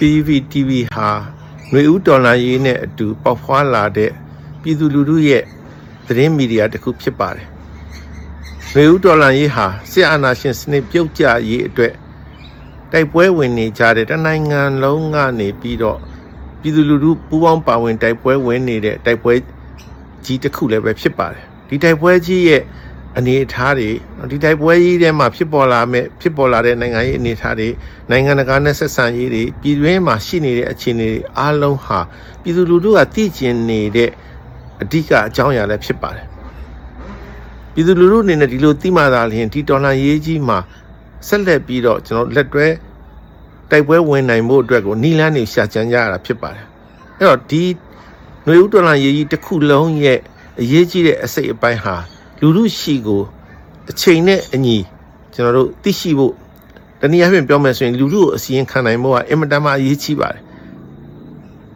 PVTV ဟာຫນွေဦးတော်လှန်ရေးနဲ့အတူပေါက်ဖွာလာတဲ့ပြည်သူလူထုရဲ့သတင်းမီဒီယာတစ်ခုဖြစ်ပါတယ်။ຫນွေဦးတော်လှန်ရေးဟာစစ်အာဏာရှင်စနစ်ပြုတ်ကျရေးအတွက်တိုက်ပွဲဝင်နေကြတဲ့တနိုင်ငံလုံးကနေပြီးတော့ပြည်သူလူထုပူးပေါင်းပါဝင်တိုက်ပွဲဝင်နေတဲ့တိုက်ပွဲကြီးတစ်ခုလည်းပဲဖြစ်ပါတယ်။ဒီတိုက်ပွဲကြီးရဲ့ အနေအထားတွေဒီတိုက်ပွဲကြီးထဲမှာဖြစ်ပေါ်လာမဲ့ဖြစ်ပေါ်လာတဲ့နိုင်ငံရေးအနေအထားတွေနိုင်ငံတကာနဲ့ဆက်ဆံရေးတွေပြည်တွင်းမှာရှိနေတဲ့အခြေအနေတွေအားလုံးဟာပြည်သူလူထုကသိကျင်နေတဲ့အဓိကအကြောင်းအရာလည်းဖြစ်ပါတယ်ပြည်သူလူထုအနေနဲ့ဒီလိုသိမှသာလျှင်ဒီတော်လှန်ရေးကြီးမှာဆက်လက်ပြီးတော့ကျွန်တော်လက်တွဲတိုက်ပွဲဝင်နိုင်မှုအတွက်ကိုနီလန်းနေရှာကြံကြရတာဖြစ်ပါတယ်အဲ့တော့ဒီຫນွေဥတော်လှန်ရေးကြီးတစ်ခုလုံးရဲ့အရေးကြီးတဲ့အစိတ်အပိုင်းဟာ လူလူရှိကိုအချိန်နဲ့အညီကျွန်တော်တို့သိရှိဖို့တနည်းအားဖြင့်ပြောမယ်ဆိုရင်လူလူကိုအစီရင်ခံနိုင်ဖို့ကအင်မတန်မှအရေးကြီးပါတယ်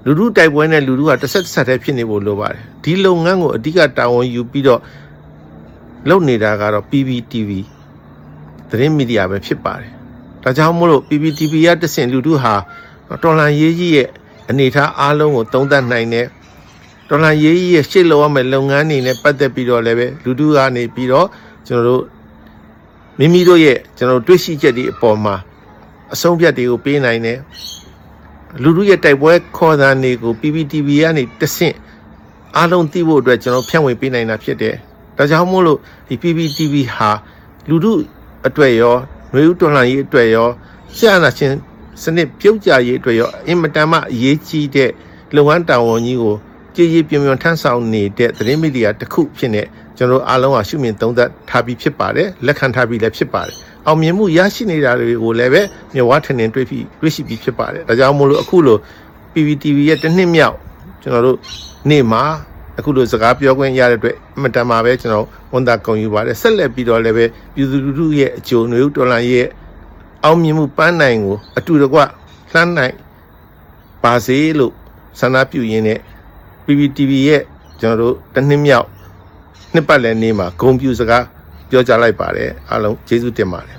လူလူတိုက်ပွဲနဲ့လူလူကတစ်ဆက်တစ်ဆက်တည်းဖြစ်နေဖို့လိုပါတယ်ဒီလုပ်ငန်းကိုအဓိကတာဝန်ယူပြီးတော့လုပ်နေတာကတော့ PPTV သတင်းမီဒီယာပဲဖြစ်ပါတယ်ဒါကြောင့်မို့လို့ PPTV ရတဆင်လူလူဟာတော်လန်ရေးကြီးရဲ့အနေထားအားလုံးကိုသုံးသပ်နိုင်တဲ့ တော်လှန်ရေးကြီးရဲ့ရှေ့လောက်ရမယ့်လုပ်ငန်းတွေနဲ့ပတ်သက်ပြီးတော့လည်းပဲလူထုကနေပြီးတော့ကျွန်တော်တို့မိမိတို့ရဲ့ကျွန်တော်တွေ့ရှိချက်တွေအပေါ်မှာအဆုံးဖြတ်တွေကိုပေးနိုင်တယ်လူထုရဲ့တိုက်ပွဲခေါ်သံတွေကို PPTV ကနေတဆင့်အားလုံးသိဖို့အတွက်ကျွန်တော်ဖြန့်ဝေပေးနိုင်တာဖြစ်တယ်ဒါကြောင့်မို့လို့ဒီ PPTV ဟာလူထုအတွက်ရောຫນွေဥတော်လှန်ရေးအတွက်ရောဆရာနာရှင်စနစ်ပြုတ်ကြရေးအတွက်ရောအင်မတန်မှအရေးကြီးတဲ့လုပ်ငန်းတာဝန်ကြီးကို ကြည်ရည်ပြွန်ပြွန်ထမ်းဆောင်နေတဲ့သတင်းမီဒီယာတစ်ခုဖြစ်နေကျွန်တော်အားလုံးကရှုမြင်သုံးသပ်ထားပြီးဖြစ်ပါတယ်လက်ခံထားပြီးလည်းဖြစ်ပါတယ်အောင်မြင်မှုရရှိနေတာတွေကိုလည်းပဲမြဝထင်ထင်တွေ့ပြီးတွေ့ရှိပြီးဖြစ်ပါတယ်ဒါကြောင့်မို့လို့အခုလို PPTV ရဲ့တစ်နှစ်မြောက်ကျွန်တော်တို့နေ့မှာအခုလိုစကားပြောခွင့်ရတဲ့အတွက်အမတန်မှာပဲကျွန်တော်ဝန်တာကုန်ယူပါတယ်ဆက်လက်ပြီးတော့လည်းပဲပြည်သူလူထုရဲ့အကျိုးနွေဦးတော်လှန်ရဲ့အောင်မြင်မှုပန်းနိုင်ကိုအတူတကွလှမ်းနိုင်ပါစေလို့ဆန္ဒပြုရင်းနဲ့ PPTV ရဲ့ကျွန်တော်တို့တစ်နှစ်မြောက်နှစ်ပတ်လည်နေ့မှာဂုံပြူစကားပြောကြားလိုက်ပါတယ်အားလုံးကျေးဇူးတင်ပါတယ်